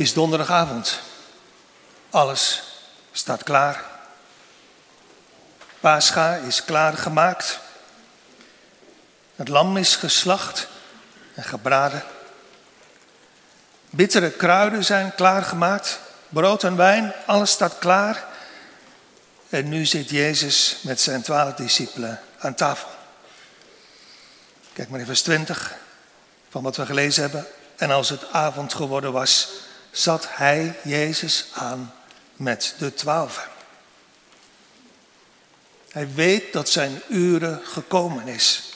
Is donderdagavond. Alles staat klaar. Pascha is klaargemaakt. Het lam is geslacht en gebraden. Bittere kruiden zijn klaargemaakt. Brood en wijn, alles staat klaar. En nu zit Jezus met zijn twaalf discipelen aan tafel. Kijk maar in vers 20 van wat we gelezen hebben. En als het avond geworden was, zat hij, Jezus, aan met de twaalfen. Hij weet dat zijn uren gekomen is.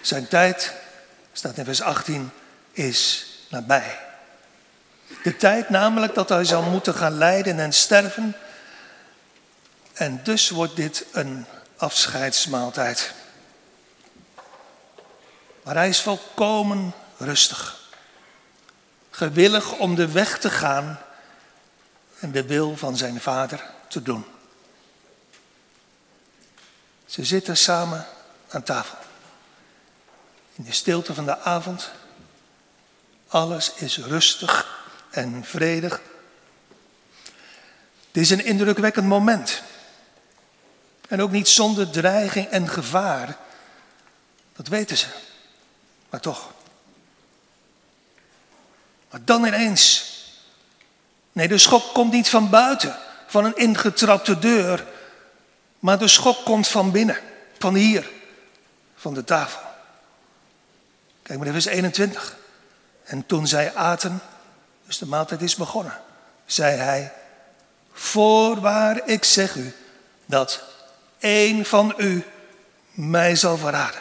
Zijn tijd, staat in vers 18, is nabij. De tijd namelijk dat hij zal moeten gaan lijden en sterven. En dus wordt dit een afscheidsmaaltijd. Maar hij is volkomen rustig. Gewillig om de weg te gaan en de wil van zijn vader te doen. Ze zitten samen aan tafel. In de stilte van de avond. Alles is rustig en vredig. Het is een indrukwekkend moment. En ook niet zonder dreiging en gevaar. Dat weten ze. Maar toch. Maar dan ineens. Nee, de schok komt niet van buiten, van een ingetrapte deur. Maar de schok komt van binnen, van hier, van de tafel. Kijk maar vers 21. En toen zij aten, dus de maaltijd is begonnen, zei hij: Voorwaar, ik zeg u dat één van u mij zal verraden.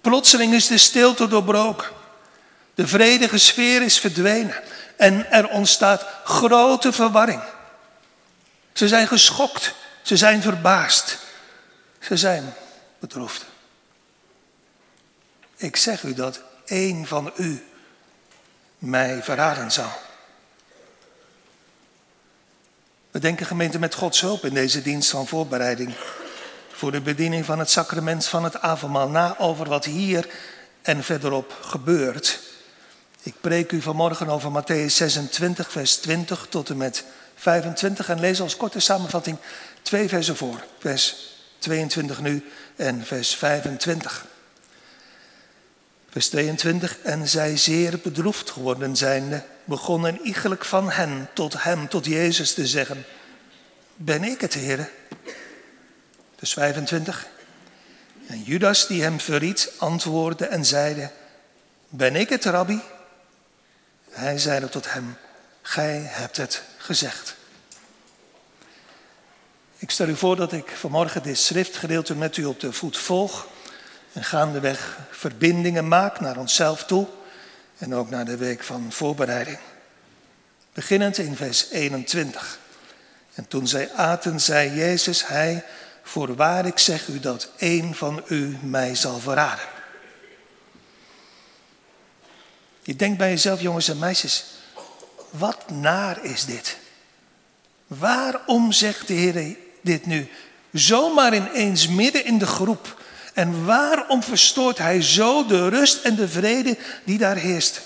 Plotseling is de stilte doorbroken. De vredige sfeer is verdwenen en er ontstaat grote verwarring. Ze zijn geschokt, ze zijn verbaasd, ze zijn bedroefd. Ik zeg u dat één van u mij verraden zal. We denken gemeente met Gods hulp in deze dienst van voorbereiding voor de bediening van het sacrament van het avondmaal na over wat hier en verderop gebeurt. Ik preek u vanmorgen over Matthäus 26, vers 20 tot en met 25 en lees als korte samenvatting twee versen voor. Vers 22 nu en vers 25. Vers 22. En zij zeer bedroefd geworden zijnde, begonnen iegelijk van hen tot hem, tot Jezus te zeggen, ben ik het, Heer? Vers 25. En Judas die hem verriet, antwoordde en zeide, ben ik het, Rabbi? Hij zeide tot hem, gij hebt het gezegd. Ik stel u voor dat ik vanmorgen dit schriftgedeelte met u op de voet volg en gaandeweg verbindingen maak naar onszelf toe en ook naar de week van voorbereiding. Beginnend in vers 21. En toen zij aten, zei Jezus, hij, voorwaar ik zeg u dat één van u mij zal verraden. Je denkt bij jezelf, jongens en meisjes, wat naar is dit? Waarom zegt de Heer dit nu? Zomaar ineens midden in de groep. En waarom verstoort hij zo de rust en de vrede die daar heerst?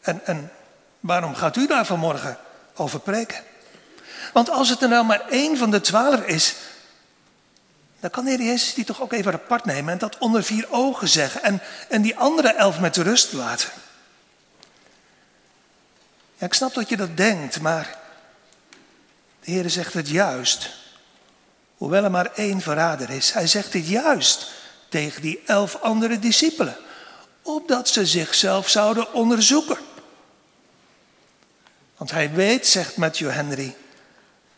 En, en waarom gaat u daar vanmorgen over preken? Want als het er nou maar één van de twaalf is, dan kan de Heer Jezus die toch ook even apart nemen en dat onder vier ogen zeggen en, en die andere elf met rust laten. Ja, ik snap dat je dat denkt, maar de Heer zegt het juist. Hoewel er maar één verrader is. Hij zegt dit juist tegen die elf andere discipelen. Opdat ze zichzelf zouden onderzoeken. Want hij weet, zegt Matthew Henry,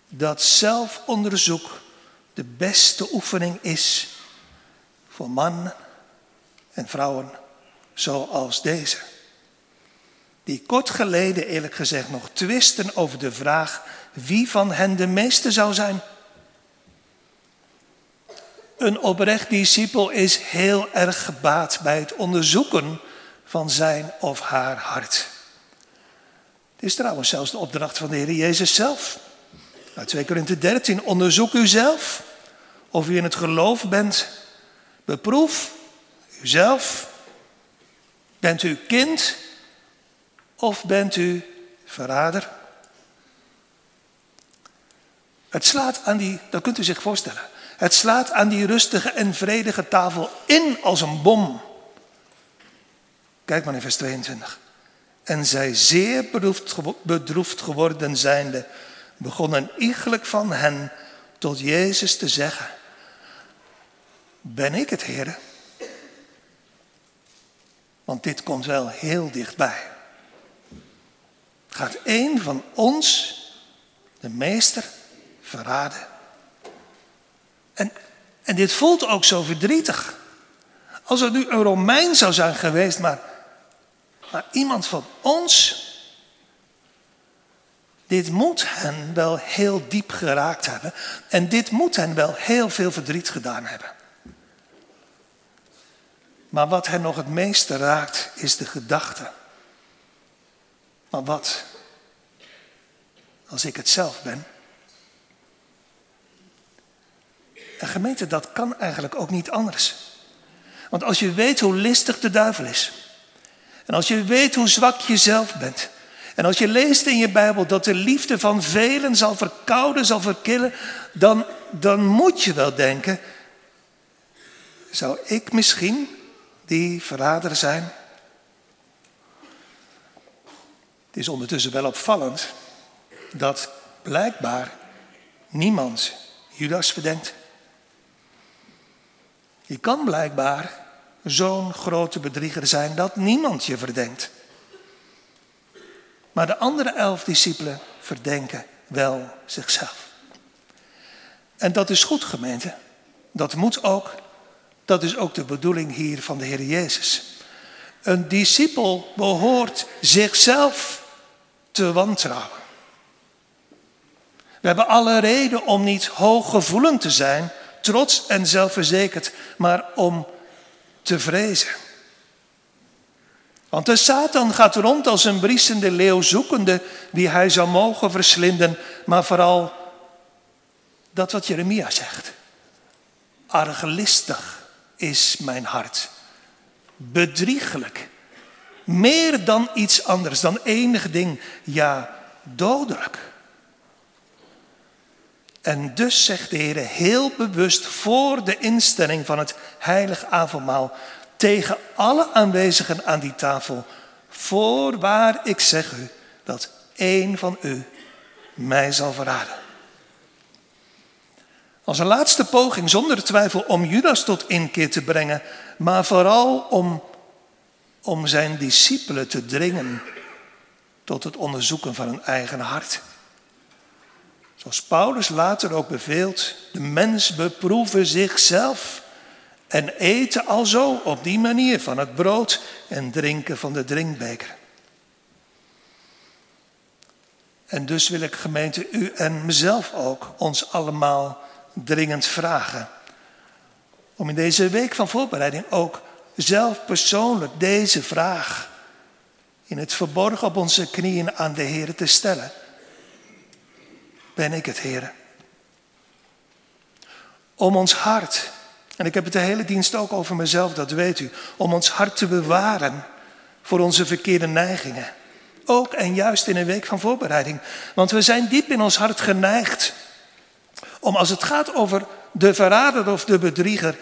dat zelfonderzoek de beste oefening is voor mannen en vrouwen zoals deze. Die kort geleden eerlijk gezegd nog twisten over de vraag wie van hen de meeste zou zijn. Een oprecht discipel is heel erg gebaat bij het onderzoeken van zijn of haar hart. Dit is trouwens zelfs de opdracht van de Heer Jezus zelf. Uit 2 Korinthe 13, onderzoek uzelf of u in het geloof bent. Beproef uzelf. Bent u kind Of bent u verrader? Het slaat aan die, dat kunt u zich voorstellen. Het slaat aan die rustige en vredige tafel in als een bom. Kijk maar in vers 22. En zij zeer bedroefd geworden zijnde, begonnen iegelijk van hen tot Jezus te zeggen: Ben ik het, Heer? Want dit komt wel heel dichtbij. Gaat een van ons, de meester, verraden? En, en dit voelt ook zo verdrietig. Als het nu een Romein zou zijn geweest, maar, maar iemand van ons. Dit moet hen wel heel diep geraakt hebben. En dit moet hen wel heel veel verdriet gedaan hebben. Maar wat hen nog het meeste raakt, is de gedachte. Maar wat als ik het zelf ben? En gemeente, dat kan eigenlijk ook niet anders. Want als je weet hoe listig de duivel is. En als je weet hoe zwak je zelf bent. En als je leest in je Bijbel dat de liefde van velen zal verkouden, zal verkillen. Dan, dan moet je wel denken. Zou ik misschien die verrader zijn? Het is ondertussen wel opvallend dat blijkbaar niemand Judas verdenkt. Je kan blijkbaar zo'n grote bedrieger zijn dat niemand je verdenkt. Maar de andere elf discipelen verdenken wel zichzelf. En dat is goed, gemeente. Dat moet ook. Dat is ook de bedoeling hier van de Heer Jezus. Een discipel behoort zichzelf te wantrouwen. We hebben alle reden om niet hooggevoelend te zijn, trots en zelfverzekerd, maar om te vrezen. Want de Satan gaat rond als een briesende leeuw zoekende wie hij zou mogen verslinden, maar vooral dat wat Jeremia zegt. Argelistig is mijn hart. Bedriegelijk. Meer dan iets anders, dan enig ding. Ja, dodelijk. En dus zegt de Heer heel bewust voor de instelling van het heilig avondmaal tegen alle aanwezigen aan die tafel, voorwaar ik zeg u dat één van u mij zal verraden. Als een laatste poging zonder twijfel om Judas tot inkeer te brengen, maar vooral om, om zijn discipelen te dringen tot het onderzoeken van hun eigen hart. Zoals Paulus later ook beveelt, de mens beproeven zichzelf en eten alzo op die manier van het brood en drinken van de drinkbeker. En dus wil ik gemeente u en mezelf ook ons allemaal dringend vragen. Om in deze week van voorbereiding ook zelf persoonlijk deze vraag in het verborgen op onze knieën aan de Heer te stellen ben ik het, Heer. Om ons hart, en ik heb het de hele dienst ook over mezelf, dat weet u, om ons hart te bewaren voor onze verkeerde neigingen. Ook en juist in een week van voorbereiding. Want we zijn diep in ons hart geneigd om als het gaat over de verrader of de bedrieger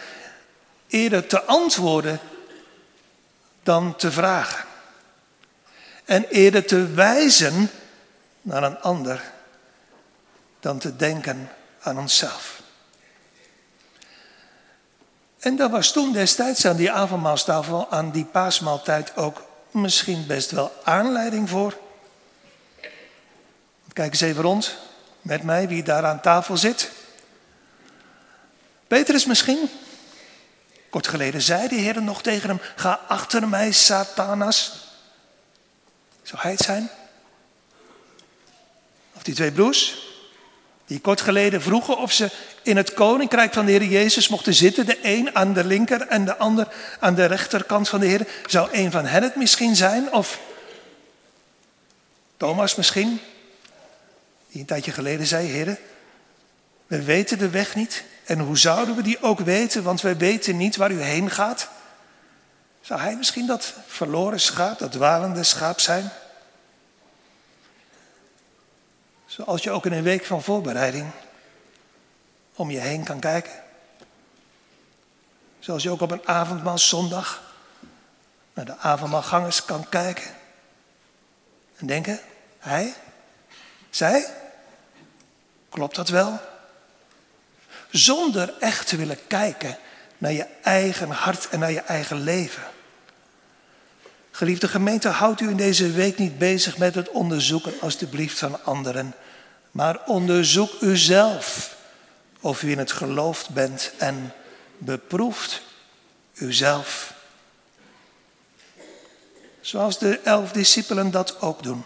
eerder te antwoorden dan te vragen. En eerder te wijzen naar een ander dan te denken aan onszelf. En daar was toen destijds aan die avondmaalstafel, aan die paasmaaltijd ook misschien best wel aanleiding voor. Kijk eens even rond met mij wie daar aan tafel zit. Petrus misschien. Kort geleden zei de Heer nog tegen hem: Ga achter mij, Satanas. Zou hij het zijn? Of die twee broers? Die kort geleden vroegen of ze in het koninkrijk van de Heer Jezus mochten zitten. De een aan de linker en de ander aan de rechterkant van de Heer. Zou een van hen het misschien zijn? Of Thomas misschien? Die een tijdje geleden zei, Heer, we weten de weg niet. En hoe zouden we die ook weten? Want wij weten niet waar u heen gaat. Zou hij misschien dat verloren schaap, dat dwalende schaap zijn? Zoals je ook in een week van voorbereiding om je heen kan kijken. Zoals je ook op een avondmaalszondag naar de avondmaalgangers kan kijken. En denken, hij, zij, klopt dat wel? Zonder echt te willen kijken naar je eigen hart en naar je eigen leven. Geliefde gemeente, houdt u in deze week niet bezig met het onderzoeken alstublieft van anderen, maar onderzoek uzelf of u in het geloof bent en beproeft uzelf. Zoals de elf discipelen dat ook doen.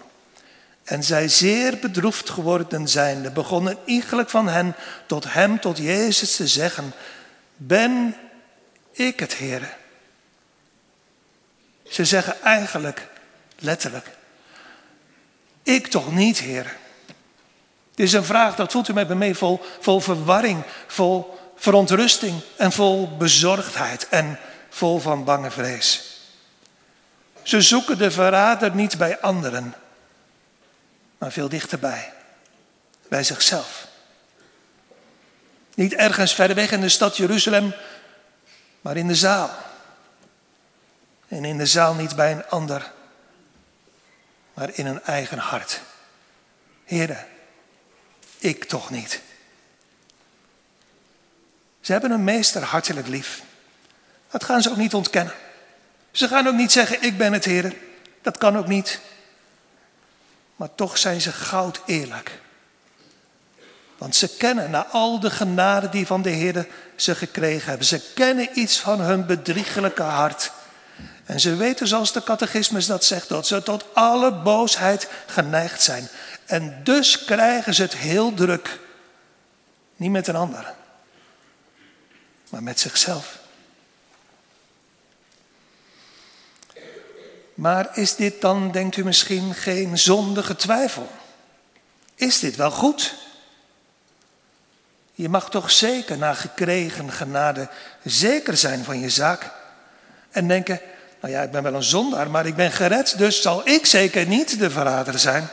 En zij zeer bedroefd geworden zijnde, begonnen iegelijk van hen tot hem, tot Jezus te zeggen, ben ik het, Heer? Ze zeggen eigenlijk, letterlijk, ik toch niet, Heer. Dit is een vraag, dat voelt u met me mee, vol, vol verwarring, vol verontrusting en vol bezorgdheid en vol van bange vrees. Ze zoeken de verrader niet bij anderen, maar veel dichterbij, bij zichzelf. Niet ergens ver weg in de stad Jeruzalem, maar in de zaal. En in de zaal niet bij een ander, maar in een eigen hart. Heren, ik toch niet. Ze hebben een meester hartelijk lief. Dat gaan ze ook niet ontkennen. Ze gaan ook niet zeggen, ik ben het Heer. Dat kan ook niet. Maar toch zijn ze goud eerlijk. Want ze kennen na al de genade die van de Heer ze gekregen hebben. Ze kennen iets van hun bedriegelijke hart. En ze weten, zoals de catechismus dat zegt, dat ze tot alle boosheid geneigd zijn. En dus krijgen ze het heel druk. Niet met een ander, maar met zichzelf. Maar is dit dan, denkt u misschien, geen zondige twijfel? Is dit wel goed? Je mag toch zeker na gekregen genade zeker zijn van je zaak. En denken, nou ja, ik ben wel een zondaar, maar ik ben gered, dus zal ik zeker niet de verrader zijn.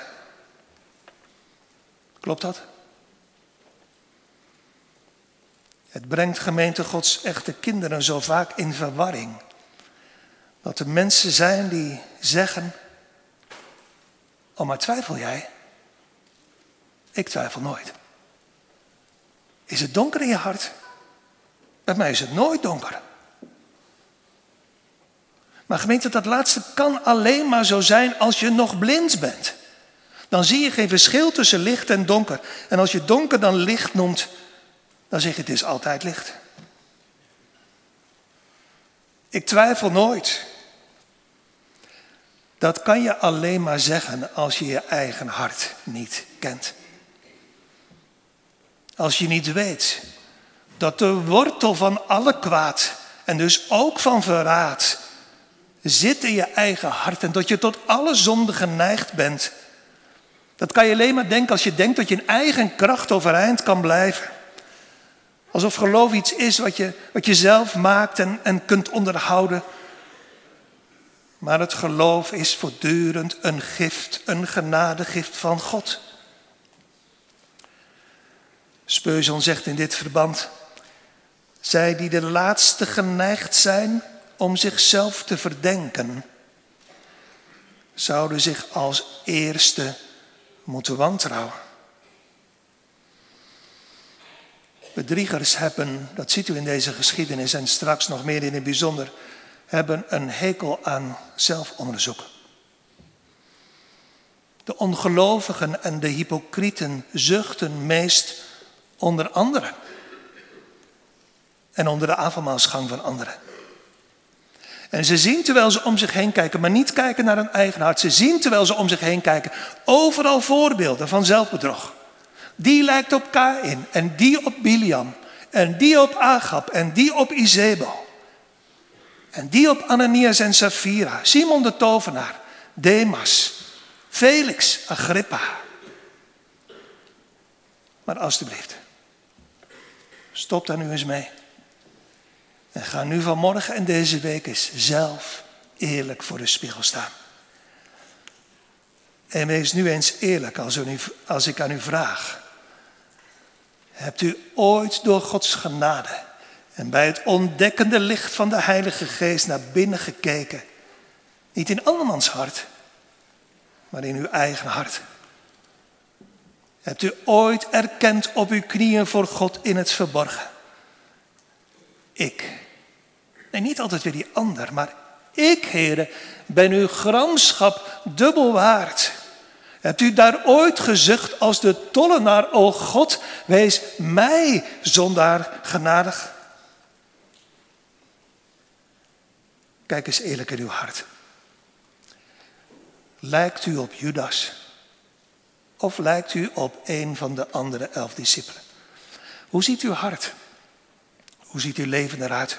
Klopt dat? Het brengt gemeente Gods echte kinderen zo vaak in verwarring. Dat er mensen zijn die zeggen, oh maar twijfel jij? Ik twijfel nooit. Is het donker in je hart? Bij mij is het nooit donker. Maar gemeente, dat laatste kan alleen maar zo zijn als je nog blind bent. Dan zie je geen verschil tussen licht en donker. En als je donker dan licht noemt, dan zeg je het is altijd licht. Ik twijfel nooit. Dat kan je alleen maar zeggen als je je eigen hart niet kent. Als je niet weet dat de wortel van alle kwaad en dus ook van verraad zit in je eigen hart en dat je tot alle zonde geneigd bent. Dat kan je alleen maar denken als je denkt dat je in eigen kracht overeind kan blijven. Alsof geloof iets is wat je, wat je zelf maakt en, en kunt onderhouden. Maar het geloof is voortdurend een gift, een genadegift van God. Speurzon zegt in dit verband, zij die de laatste geneigd zijn om zichzelf te verdenken, zouden zich als eerste moeten wantrouwen. Bedriegers hebben, dat ziet u in deze geschiedenis en straks nog meer in het bijzonder, hebben een hekel aan zelfonderzoek. De ongelovigen en de hypocrieten zuchten meest onder anderen. En onder de avondmaalsgang van anderen. En ze zien terwijl ze om zich heen kijken, maar niet kijken naar hun eigen hart. Ze zien terwijl ze om zich heen kijken, overal voorbeelden van zelfbedrog. Die lijkt op Kain en die op Biliam en die op Agab en die op Izebel. En die op Ananias en Safira, Simon de tovenaar, Demas, Felix, Agrippa. Maar alstublieft, stop daar nu eens mee. En ga nu vanmorgen en deze week eens zelf eerlijk voor de spiegel staan. En wees nu eens eerlijk als, u, als ik aan u vraag. Hebt u ooit door Gods genade en bij het ontdekkende licht van de Heilige Geest naar binnen gekeken? Niet in andermans hart, maar in uw eigen hart. Hebt u ooit erkend op uw knieën voor God in het verborgen? Ik. Nee, niet altijd weer die ander, maar ik, heren, ben uw gramschap dubbel waard. Hebt u daar ooit gezucht als de tollenaar, o God, wees mij zondaar genadig? Kijk eens eerlijk in uw hart. Lijkt u op Judas? Of lijkt u op een van de andere elf discipelen? Hoe ziet uw hart? Hoe ziet uw leven eruit?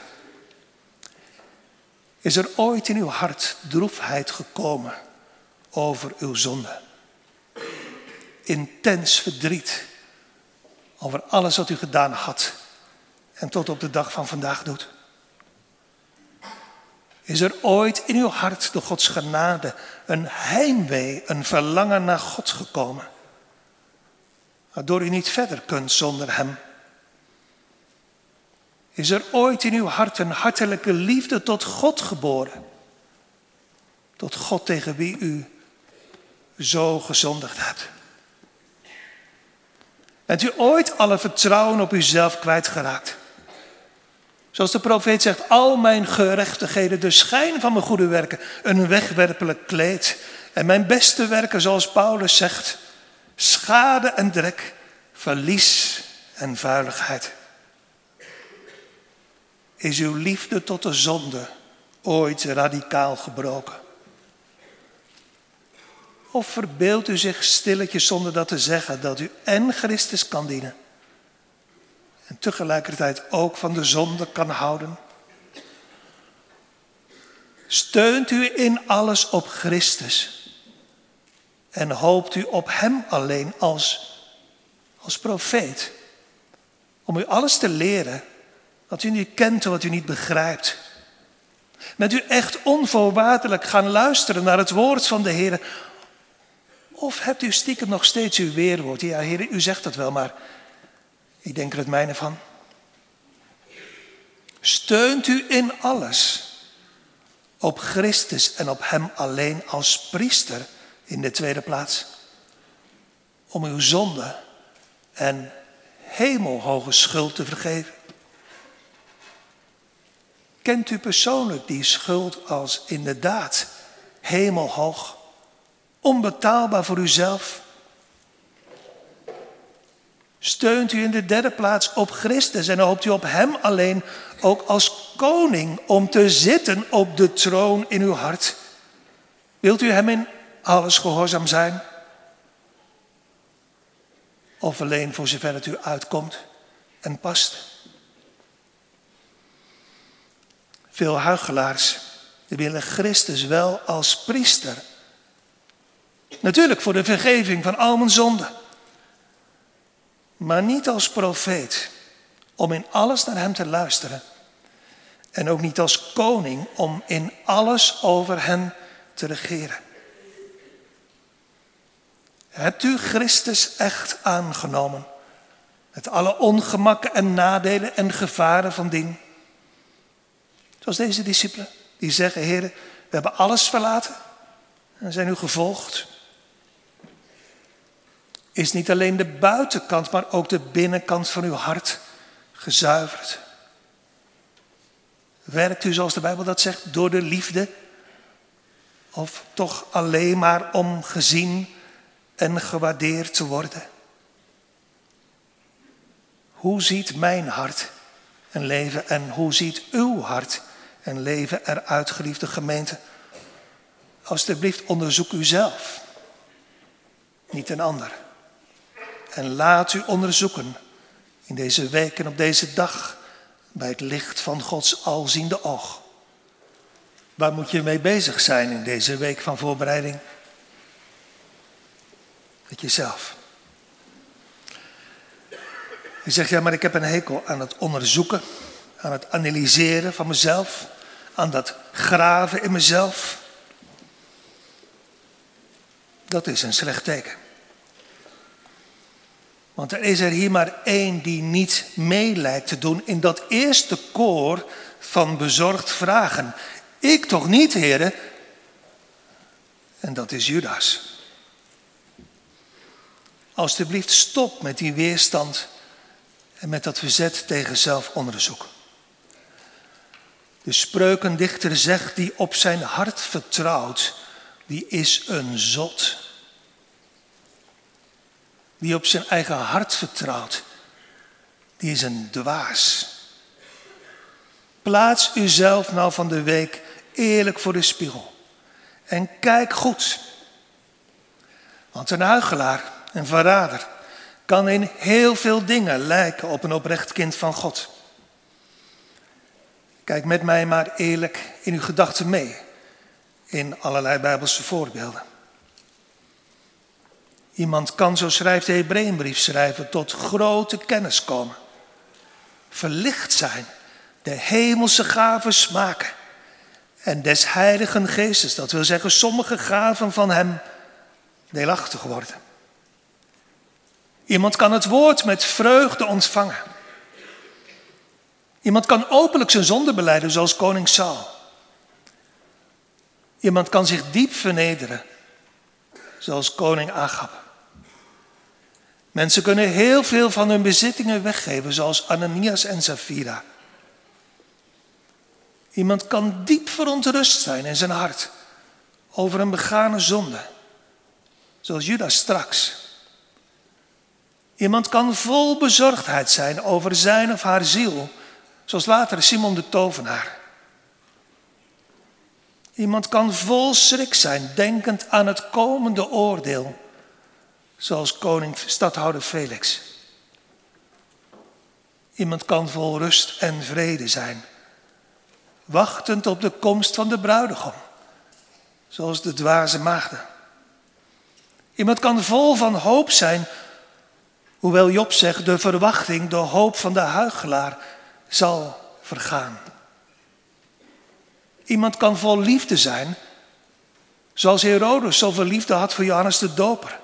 Is er ooit in uw hart droefheid gekomen over uw zonde? Intens verdriet over alles wat u gedaan had en tot op de dag van vandaag doet? Is er ooit in uw hart door Gods genade een heimwee, een verlangen naar God gekomen? Waardoor u niet verder kunt zonder Hem. Is er ooit in uw hart een hartelijke liefde tot God geboren? Tot God tegen wie u zo gezondigd hebt. Bent u ooit alle vertrouwen op uzelf kwijtgeraakt? Zoals de profeet zegt, al mijn gerechtigheden, de schijn van mijn goede werken, een wegwerpelijk kleed. En mijn beste werken, zoals Paulus zegt, schade en drek, verlies en vuiligheid. Is uw liefde tot de zonde ooit radicaal gebroken? Of verbeeldt u zich stilletjes zonder dat te zeggen dat u en Christus kan dienen en tegelijkertijd ook van de zonde kan houden? Steunt u in alles op Christus en hoopt u op Hem alleen als, als profeet om u alles te leren wat u niet kent en wat u niet begrijpt? Bent u echt onvoorwaardelijk gaan luisteren naar het woord van de Heer? Of hebt u stiekem nog steeds uw weerwoord? Ja, Heer, u zegt dat wel, maar ik denk er het mijne van. Steunt u in alles op Christus en op Hem alleen als priester in de tweede plaats? Om uw zonde en hemelhoge schuld te vergeven. Kent u persoonlijk die schuld als inderdaad hemelhoog, onbetaalbaar voor uzelf? Steunt u in de derde plaats op Christus en hoopt u op Hem alleen ook als koning om te zitten op de troon in uw hart? Wilt u Hem in alles gehoorzaam zijn? Of alleen voor zover het u uitkomt en past? Veel huigelaars willen Christus wel als priester. Natuurlijk voor de vergeving van al mijn zonden. Maar niet als profeet om in alles naar hem te luisteren. En ook niet als koning om in alles over hen te regeren. Hebt u Christus echt aangenomen? Met alle ongemakken en nadelen en gevaren van dien? Zoals deze discipelen, die zeggen, heren, we hebben alles verlaten en zijn u gevolgd. Is niet alleen de buitenkant, maar ook de binnenkant van uw hart gezuiverd? Werkt u, zoals de Bijbel dat zegt, door de liefde? Of toch alleen maar om gezien en gewaardeerd te worden? Hoe ziet mijn hart en leven en hoe ziet uw hart en leven eruit, geliefde gemeente. Alsjeblieft, onderzoek uzelf, niet een ander. En laat u onderzoeken in deze week en op deze dag bij het licht van Gods alziende oog. Waar moet je mee bezig zijn in deze week van voorbereiding? Met jezelf. Je zegt, ja, maar ik heb een hekel aan het onderzoeken, aan het analyseren van mezelf aan dat graven in mezelf. Dat is een slecht teken. Want er is er hier maar één die niet mee lijkt te doen in dat eerste koor van bezorgd vragen. Ik toch niet, heren? En dat is Judas. Alsjeblieft, stop met die weerstand en met dat verzet tegen zelfonderzoek. De spreukendichter zegt, die op zijn hart vertrouwt, die is een zot. Die op zijn eigen hart vertrouwt, die is een dwaas. Plaats uzelf nou van de week eerlijk voor de spiegel. En kijk goed. Want een huigelaar, een verrader, kan in heel veel dingen lijken op een oprecht kind van God. Kijk met mij maar eerlijk in uw gedachten mee, in allerlei Bijbelse voorbeelden. Iemand kan, zo schrijft de Hebreeënbrief schrijven, tot grote kennis komen. Verlicht zijn, de hemelse gaven smaken. En des heiligen geestes, dat wil zeggen sommige gaven van hem, deelachtig worden. Iemand kan het woord met vreugde ontvangen. Iemand kan openlijk zijn zonde beleiden, zoals koning Saul. Iemand kan zich diep vernederen, zoals koning Agab. Mensen kunnen heel veel van hun bezittingen weggeven, zoals Ananias en Safira. Iemand kan diep verontrust zijn in zijn hart over een begane zonde, zoals Judas straks. Iemand kan vol bezorgdheid zijn over zijn of haar ziel, zoals later Simon de Tovenaar. Iemand kan vol schrik zijn, denkend aan het komende oordeel, zoals koning stadhouder Felix. Iemand kan vol rust en vrede zijn, wachtend op de komst van de bruidegom, zoals de dwaze maagden. Iemand kan vol van hoop zijn Hoewel Job zegt, de verwachting, de hoop van de huigelaar zal vergaan. Iemand kan vol liefde zijn, zoals Herodes zoveel liefde had voor Johannes de Doper.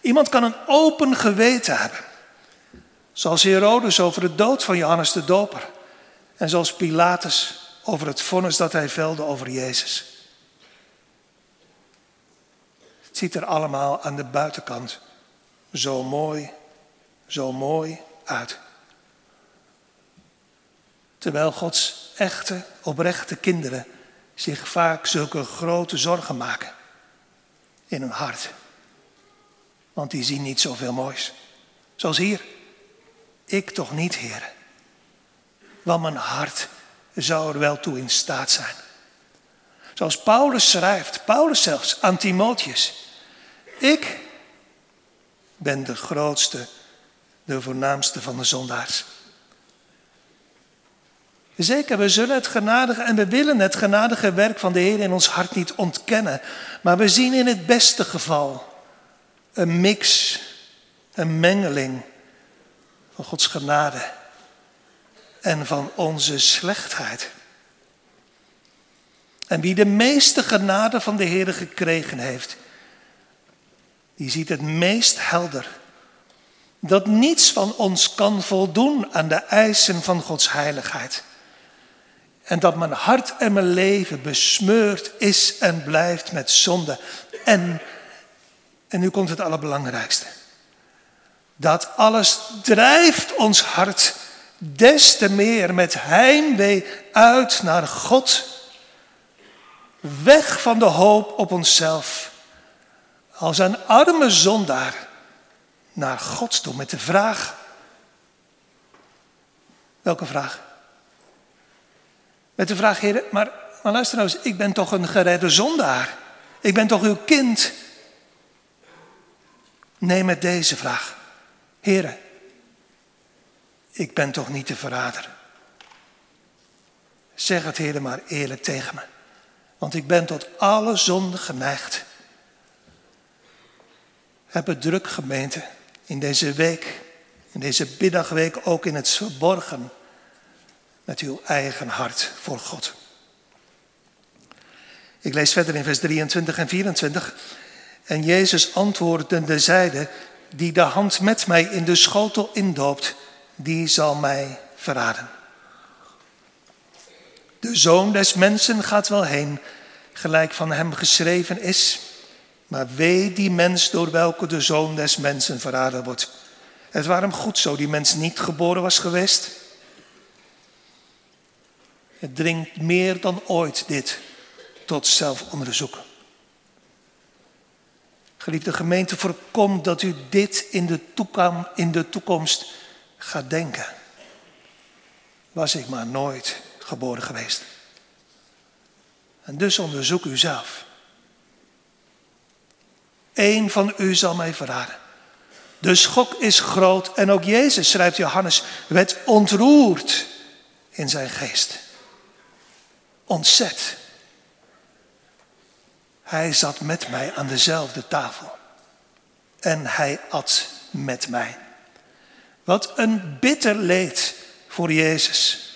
Iemand kan een open geweten hebben, zoals Herodes over de dood van Johannes de Doper. En zoals Pilatus over het vonnis dat hij velde over Jezus. Het ziet er allemaal aan de buitenkant zo mooi zo mooi uit. Terwijl Gods echte, oprechte kinderen zich vaak zulke grote zorgen maken in hun hart. Want die zien niet zoveel moois. Zoals hier. Ik toch niet, heren. Want mijn hart zou er wel toe in staat zijn. Zoals Paulus schrijft, Paulus zelfs aan Timotheus. Ik ben de grootste de voornaamste van de zondaars. Zeker, we zullen het genadige en we willen het genadige werk van de Heer in ons hart niet ontkennen. Maar we zien in het beste geval een mix, een mengeling van Gods genade en van onze slechtheid. En wie de meeste genade van de Heer gekregen heeft, die ziet het meest helder dat niets van ons kan voldoen aan de eisen van Gods heiligheid. En dat mijn hart en mijn leven besmeurd is en blijft met zonde. En, en nu komt het allerbelangrijkste. Dat alles drijft ons hart des te meer met heimwee uit naar God. Weg van de hoop op onszelf. Als een arme zondaar naar God toe met de vraag. Welke vraag? Met de vraag, Heer, maar, maar luister nou eens, ik ben toch een geredde zondaar. Ik ben toch uw kind. Nee, met deze vraag. Heer, ik ben toch niet de verrader. Zeg het, Heer, maar eerlijk tegen me. Want ik ben tot alle zonde geneigd. Heb het druk, gemeente in deze week, in deze middagweek ook in het verborgen met uw eigen hart voor God. Ik lees verder in vers 23 en 24. En Jezus antwoordende zeide, die de hand met mij in de schotel indoopt, die zal mij verraden. De zoon des mensen gaat wel heen, gelijk van hem geschreven is. Maar wee die mens door welke de zoon des mensen verraden wordt. Het waarom goed zo die mens niet geboren was geweest. Het dringt meer dan ooit dit tot zelfonderzoek. Geliefde gemeente, voorkom dat u dit in de, toekomst, in de toekomst gaat denken. Was ik maar nooit geboren geweest. En dus onderzoek u zelf. Eén van u zal mij verraden. De schok is groot en ook Jezus, schrijft Johannes, werd ontroerd in zijn geest. Ontzet. Hij zat met mij aan dezelfde tafel. En hij at met mij. Wat een bitter leed voor Jezus.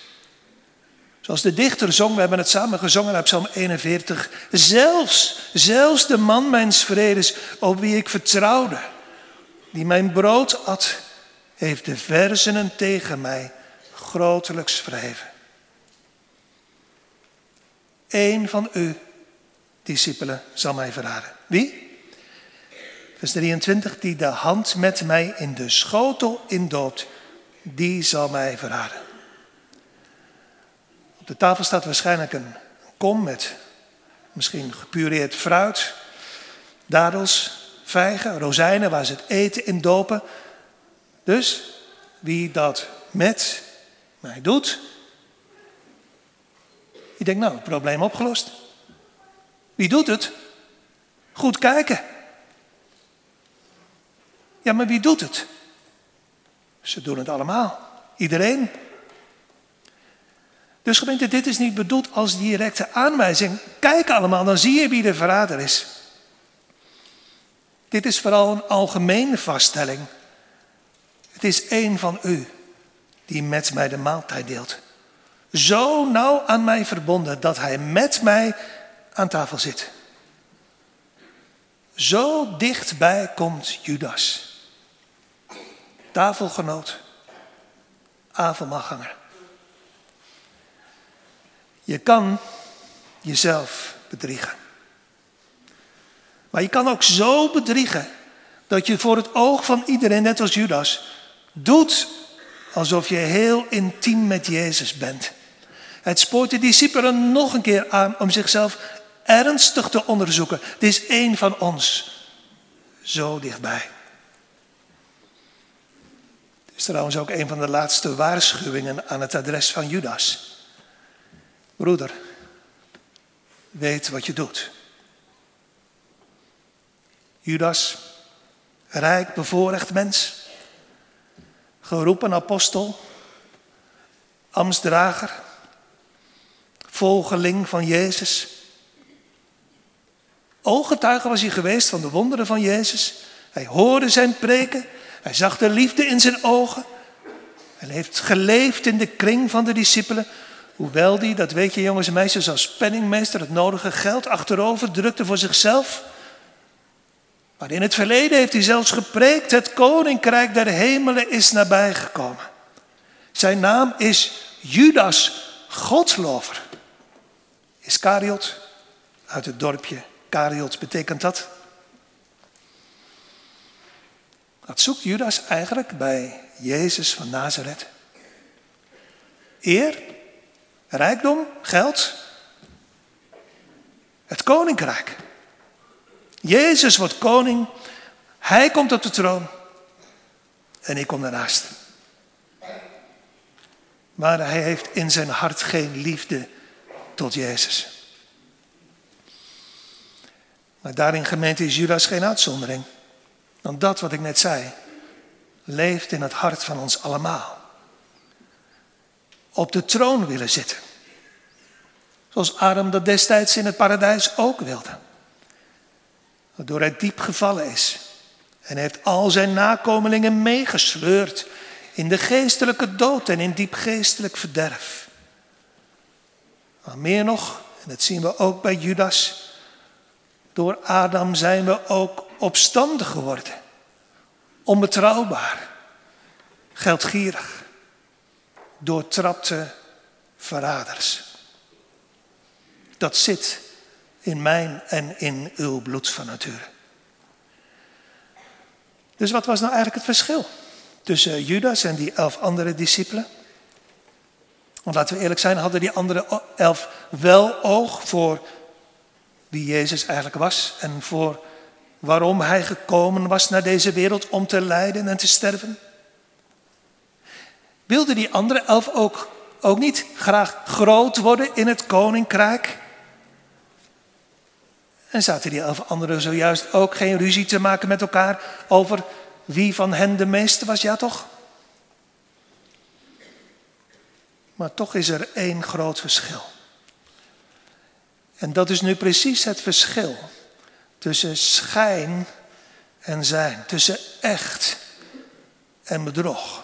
Zoals de dichter zong, we hebben het samen gezongen uit Psalm 41. Zelfs, zelfs de man mijns vredes, op wie ik vertrouwde, die mijn brood at, heeft de versenen tegen mij grotelijks schrijven. Eén van u, discipelen, zal mij verraden. Wie? Vers 23, die de hand met mij in de schotel indoopt, die zal mij verraden. Op de tafel staat waarschijnlijk een kom met misschien gepureerd fruit, dadels, vijgen, rozijnen waar ze het eten in dopen. Dus wie dat met mij doet, die denkt nou, probleem opgelost. Wie doet het? Goed kijken. Ja, maar wie doet het? Ze doen het allemaal. Iedereen. Dus gemeente, dit is niet bedoeld als directe aanwijzing. Kijk allemaal, dan zie je wie de verrader is. Dit is vooral een algemene vaststelling. Het is één van u die met mij de maaltijd deelt. Zo nauw aan mij verbonden dat hij met mij aan tafel zit. Zo dichtbij komt Judas. Tafelgenoot, avondmaalganger. Je kan jezelf bedriegen. Maar je kan ook zo bedriegen dat je voor het oog van iedereen, net als Judas, doet alsof je heel intiem met Jezus bent. Het spoort de discipelen nog een keer aan om zichzelf ernstig te onderzoeken. Het is één van ons, zo dichtbij. Het is trouwens ook een van de laatste waarschuwingen aan het adres van Judas. Broeder, weet wat je doet. Judas, rijk bevoorrecht mens, geroepen apostel, ambtsdrager, volgeling van Jezus. Ooggetuige was hij geweest van de wonderen van Jezus. Hij hoorde zijn preken, hij zag de liefde in zijn ogen. Hij heeft geleefd in de kring van de discipelen, Hoewel die, dat weet je jongens en meisjes, als penningmeester het nodige geld achterover drukte voor zichzelf. Maar in het verleden heeft hij zelfs gepreekt, het koninkrijk der hemelen is nabijgekomen. Zijn naam is Judas Godslover. Iscariot, uit het dorpje Kariot betekent dat. Wat zoekt Judas eigenlijk bij Jezus van Nazareth? Eer, Rijkdom, geld. Het koninkrijk. Jezus wordt koning. Hij komt op de troon. En ik kom daarnaast. Maar hij heeft in zijn hart geen liefde tot Jezus. Maar daarin gemeente is Judas geen uitzondering. Want dat wat ik net zei, leeft in het hart van ons allemaal op de troon willen zitten. Zoals Adam dat destijds in het paradijs ook wilde. Waardoor hij diep gevallen is. En heeft al zijn nakomelingen meegesleurd in de geestelijke dood en in diep geestelijk verderf. Maar meer nog, en dat zien we ook bij Judas, Door Adam zijn we ook opstandig geworden. Onbetrouwbaar. Geldgierig. Doortrapte verraders. Dat zit in mijn en in uw bloed van nature. Dus wat was nou eigenlijk het verschil tussen Judas en die elf andere discipelen? Want laten we eerlijk zijn, hadden die andere elf wel oog voor wie Jezus eigenlijk was en voor waarom hij gekomen was naar deze wereld om te lijden en te sterven? Wilden die andere elf ook, ook niet graag groot worden in het koninkrijk? En zaten die elf anderen zojuist ook geen ruzie te maken met elkaar over wie van hen de meeste was? Ja toch? Maar toch is er één groot verschil. En dat is nu precies het verschil tussen schijn en zijn, tussen echt en bedrog.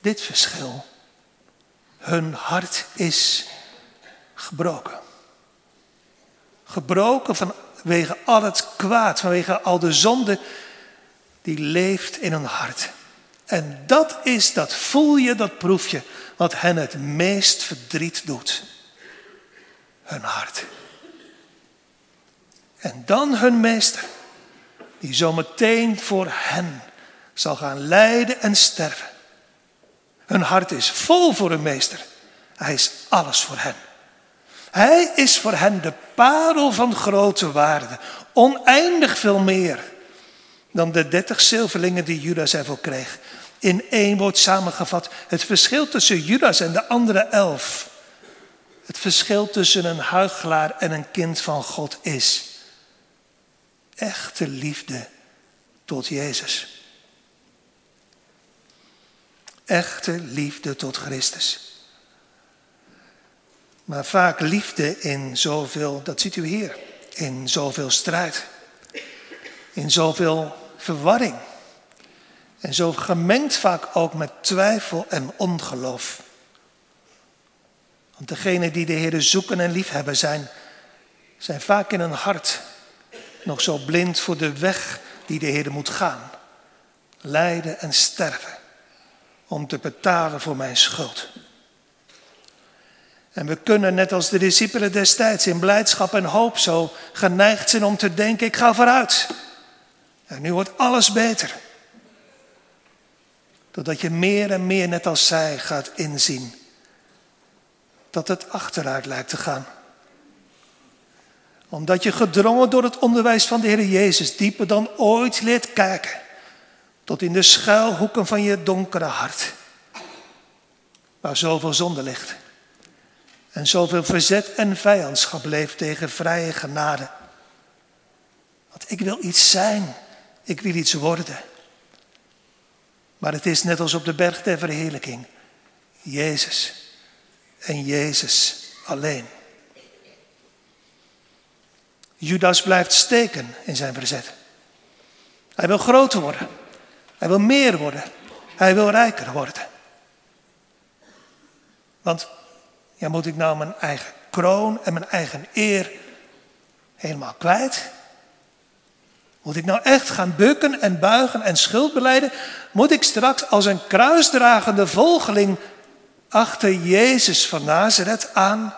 Dit verschil, hun hart is gebroken. Gebroken vanwege al het kwaad, vanwege al de zonde die leeft in hun hart. En dat is, dat voel je, dat proef je, wat hen het meest verdriet doet. Hun hart. En dan hun meester, die zometeen voor hen zal gaan lijden en sterven. Hun hart is vol voor hun meester. Hij is alles voor hen. Hij is voor hen de parel van grote waarde, oneindig veel meer dan de dertig zilverlingen die Judas ervoor kreeg. In één woord samengevat, het verschil tussen Judas en de andere elf. Het verschil tussen een huichelaar en een kind van God is echte liefde tot Jezus. Echte liefde tot Christus. Maar vaak liefde in zoveel, dat ziet u hier, in zoveel strijd, in zoveel verwarring. En zo gemengd vaak ook met twijfel en ongeloof. Want degenen die de Heer zoeken en liefhebben zijn, zijn vaak in hun hart nog zo blind voor de weg die de Heer moet gaan. Lijden en sterven om te betalen voor mijn schuld. En we kunnen, net als de discipelen destijds, in blijdschap en hoop zo geneigd zijn om te denken: ik ga vooruit. En nu wordt alles beter. Totdat je meer en meer, net als zij, gaat inzien dat het achteruit lijkt te gaan. Omdat je gedrongen door het onderwijs van de Heer Jezus dieper dan ooit leert kijken. Tot in de schuilhoeken van je donkere hart. Waar zoveel zonde ligt. En zoveel verzet en vijandschap leeft tegen vrije genade. Want ik wil iets zijn. Ik wil iets worden. Maar het is net als op de berg der verheerlijking. Jezus en Jezus alleen. Judas blijft steken in zijn verzet. Hij wil groter worden. Hij wil meer worden. Hij wil rijker worden. Want ja, moet ik nou mijn eigen kroon en mijn eigen eer helemaal kwijt? Moet ik nou echt gaan bukken en buigen en schuld beleiden? Moet ik straks als een kruisdragende volgeling achter Jezus van Nazareth aan?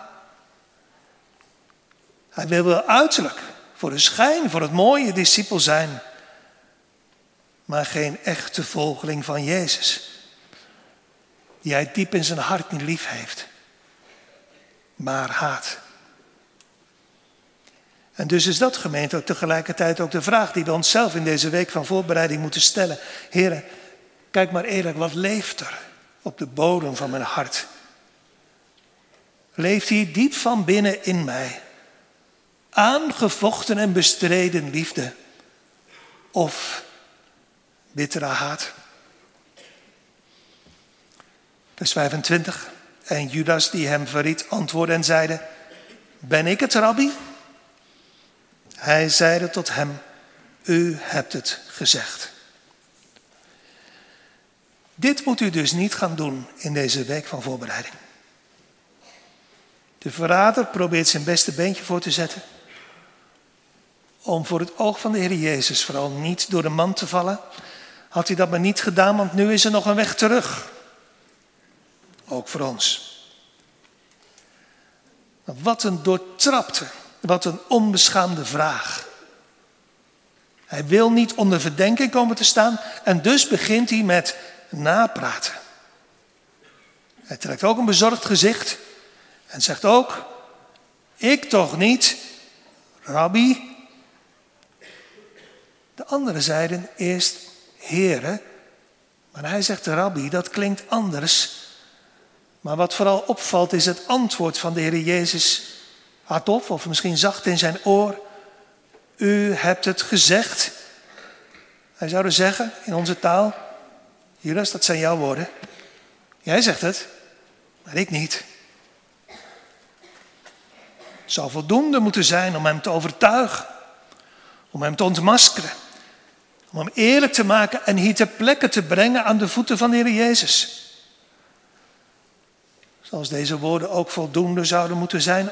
Hij wil wel uiterlijk, voor de schijn, voor het mooie discipel zijn, maar geen echte volgeling van Jezus, die hij diep in zijn hart niet lief heeft, maar haat. En dus is dat gemeente ook tegelijkertijd ook de vraag die we onszelf in deze week van voorbereiding moeten stellen. Heren, kijk maar eerlijk, wat leeft er op de bodem van mijn hart? Leeft hier diep van binnen in mij aangevochten en bestreden liefde of bittere haat? Vers 25. En Judas die hem verriet antwoordde en zeide, ben ik het rabbi? Hij zeide tot hem, u hebt het gezegd. Dit moet u dus niet gaan doen in deze week van voorbereiding. De verrader probeert zijn beste beentje voor te zetten om voor het oog van de Heer Jezus vooral niet door de man te vallen, had hij dat maar niet gedaan, want nu is er nog een weg terug. Ook voor ons. Wat een doortrapte, wat een onbeschaamde vraag. Hij wil niet onder verdenking komen te staan en dus begint hij met napraten. Hij trekt ook een bezorgd gezicht en zegt ook, ik toch niet, rabbi. De anderen zeiden eerst, heren, maar hij zegt rabbi, dat klinkt anders. Maar wat vooral opvalt is het antwoord van de Heer Jezus hardop of misschien zacht in zijn oor. U hebt het gezegd. Hij zou er zeggen in onze taal, Judas, dat zijn jouw woorden. Jij zegt het, maar ik niet. Het zou voldoende moeten zijn om hem te overtuigen, om hem te ontmaskeren, om hem eerlijk te maken en hier ter plekke te brengen aan de voeten van de Heer Jezus. Zoals deze woorden ook voldoende zouden moeten zijn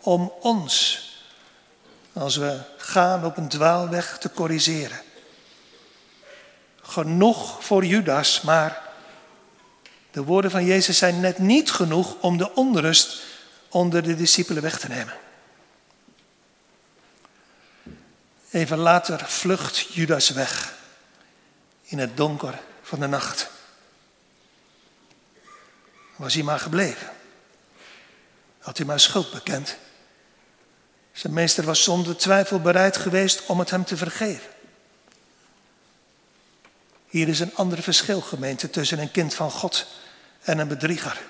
om ons, als we gaan op een dwaalweg, te corrigeren. Genoeg voor Judas, maar de woorden van Jezus zijn net niet genoeg om de onrust onder de discipelen weg te nemen. Even later vlucht Judas weg in het donker van de nacht. Was hij maar gebleven? Had hij maar schuld bekend? Zijn meester was zonder twijfel bereid geweest om het hem te vergeven. Hier is een ander verschil, gemeente, tussen een kind van God en een bedrieger.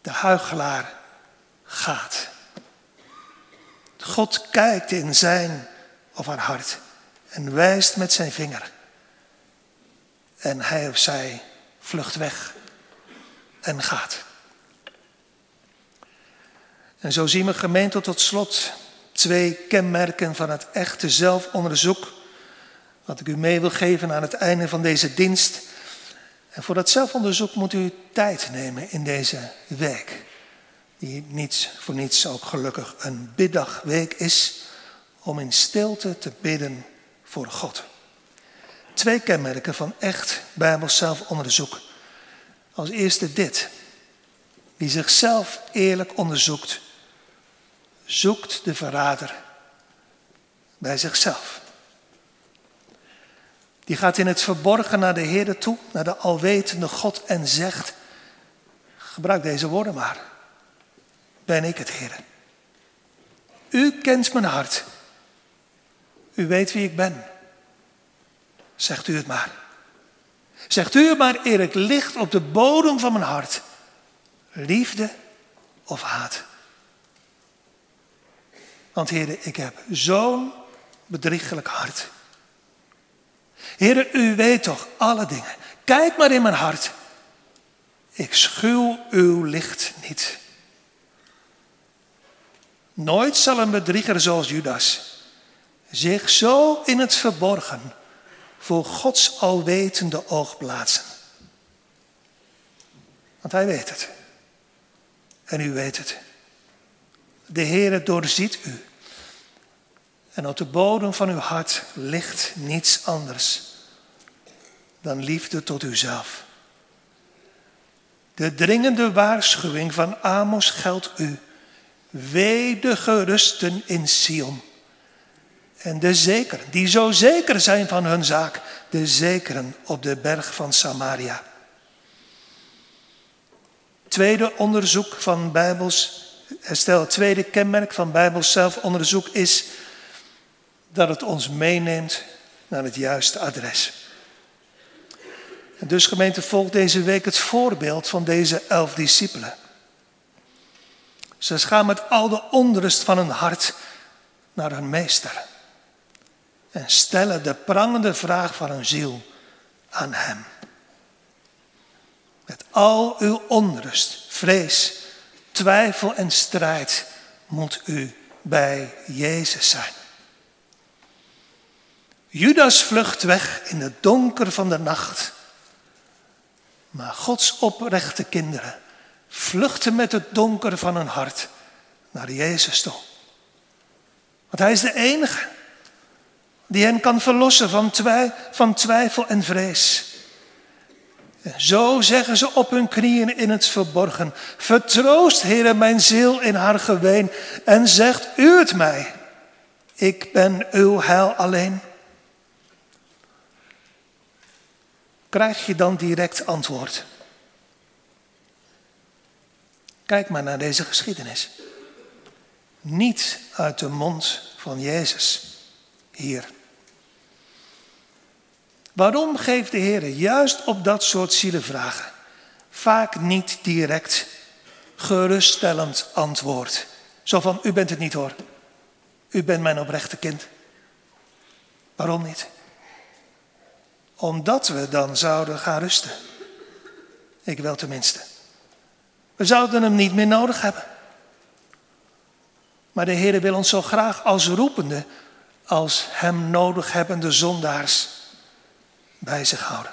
De huigelaar gaat. God kijkt in zijn of haar hart en wijst met zijn vinger. En hij of zij vlucht weg en gaat. En zo zien we gemeente tot slot twee kenmerken van het echte zelfonderzoek. Wat ik u mee wil geven aan het einde van deze dienst. En voor dat zelfonderzoek moet u tijd nemen in deze week. Die niets voor niets ook gelukkig een biddagweek is. Om in stilte te bidden voor God. Twee kenmerken van echt Bijbels zelfonderzoek. Als eerste dit. Wie zichzelf eerlijk onderzoekt, zoekt de verrader bij zichzelf. Die gaat in het verborgen naar de Heer toe, naar de alwetende God en zegt, gebruik deze woorden maar, ben ik het Heer. U kent mijn hart. U weet wie ik ben. Zegt u het maar. Zegt u het maar eerlijk, ligt op de bodem van mijn hart. Liefde of haat. Want heren, ik heb zo'n bedriegelijk hart. Heren, u weet toch alle dingen. Kijk maar in mijn hart. Ik schuw uw licht niet. Nooit zal een bedrieger zoals Judas zich zo in het verborgen voor Gods alwetende oog plaatsen. Want hij weet het. En u weet het. De Heere doorziet u. En op de bodem van uw hart ligt niets anders dan liefde tot uzelf. De dringende waarschuwing van Amos geldt u. Wee de gerusten in Sion. En de zekeren, die zo zeker zijn van hun zaak, de zekeren op de berg van Samaria. Tweede onderzoek van Bijbels, stel tweede kenmerk van Bijbels zelfonderzoek is dat het ons meeneemt naar het juiste adres. En dus gemeente volgt deze week het voorbeeld van deze elf discipelen. Ze gaan met al de onrust van hun hart naar hun meester. En stellen de prangende vraag van hun ziel aan hem. Met al uw onrust, vrees, twijfel en strijd moet u bij Jezus zijn. Judas vlucht weg in het donker van de nacht. Maar Gods oprechte kinderen vluchten met het donker van hun hart naar Jezus toe. Want hij is de enige die hen kan verlossen van, twij, van twijfel en vrees. En zo zeggen ze op hun knieën in het verborgen. Vertroost, Heere, mijn ziel in haar geween en zegt u het mij. Ik ben uw heil alleen. Krijg je dan direct antwoord? Kijk maar naar deze geschiedenis. Niet uit de mond van Jezus hier. Waarom geeft de Heer juist op dat soort zielenvragen vaak niet direct geruststellend antwoord? Zo van, u bent het niet hoor. U bent mijn oprechte kind. Waarom niet? Omdat we dan zouden gaan rusten. Ik wel tenminste. We zouden hem niet meer nodig hebben. Maar de Heer wil ons zo graag als roepende, als hem nodig hebbende zondaars bij zich houden.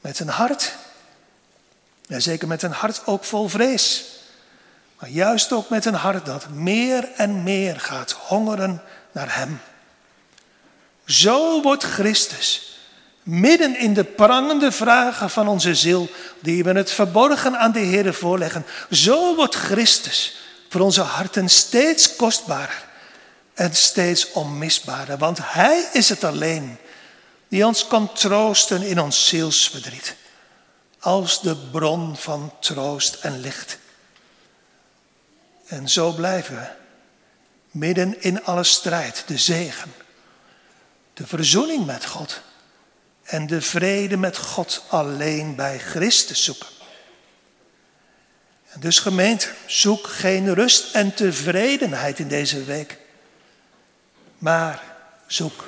Met een hart, ja zeker met een hart ook vol vrees. Maar juist ook met een hart dat meer en meer gaat hongeren naar Hem. Zo wordt Christus, midden in de prangende vragen van onze ziel, die we het verborgen aan de Heer voorleggen, zo wordt Christus voor onze harten steeds kostbaarder en steeds onmisbaarder. Want Hij is het alleen die ons kan troosten in ons zielsverdriet, als de bron van troost en licht. En zo blijven we midden in alle strijd, de zegen, de verzoening met God en de vrede met God alleen bij Christus zoeken. En dus gemeente, zoek geen rust en tevredenheid in deze week, maar zoek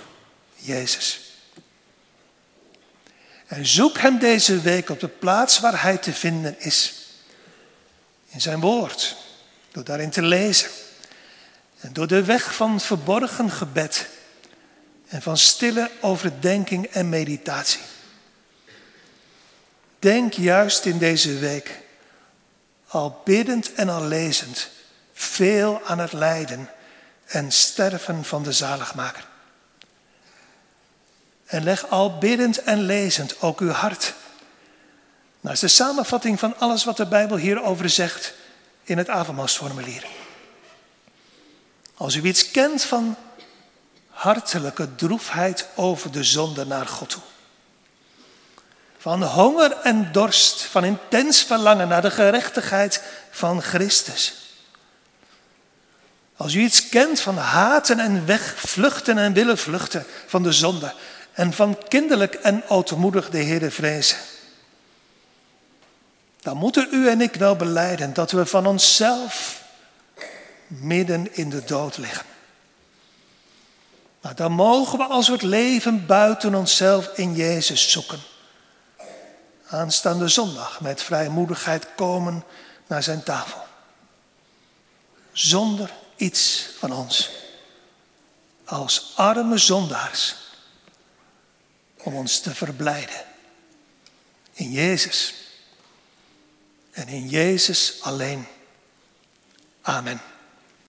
Jezus. En zoek Hem deze week op de plaats waar Hij te vinden is. In Zijn woord, door daarin te lezen. En door de weg van verborgen gebed en van stille overdenking en meditatie. Denk juist in deze week, al biddend en al lezend, veel aan het lijden en sterven van de zaligmaker. En leg al biddend en lezend ook uw hart. Nou is de samenvatting van alles wat de Bijbel hierover zegt in het avondmaalsformulier. Als u iets kent van hartelijke droefheid over de zonde naar God toe. Van honger en dorst, van intens verlangen naar de gerechtigheid van Christus. Als u iets kent van haten en wegvluchten en willen vluchten van de zonde en van kinderlijk en ootmoedig de Heer vrezen. Dan moeten u en ik wel beleiden dat we van onszelf midden in de dood liggen. Maar dan mogen we als we het leven buiten onszelf in Jezus zoeken. Aanstaande zondag met vrijmoedigheid komen naar zijn tafel. Zonder iets van ons. Als arme zondaars om ons te verblijden. In Jezus. En in Jezus alleen. Amen.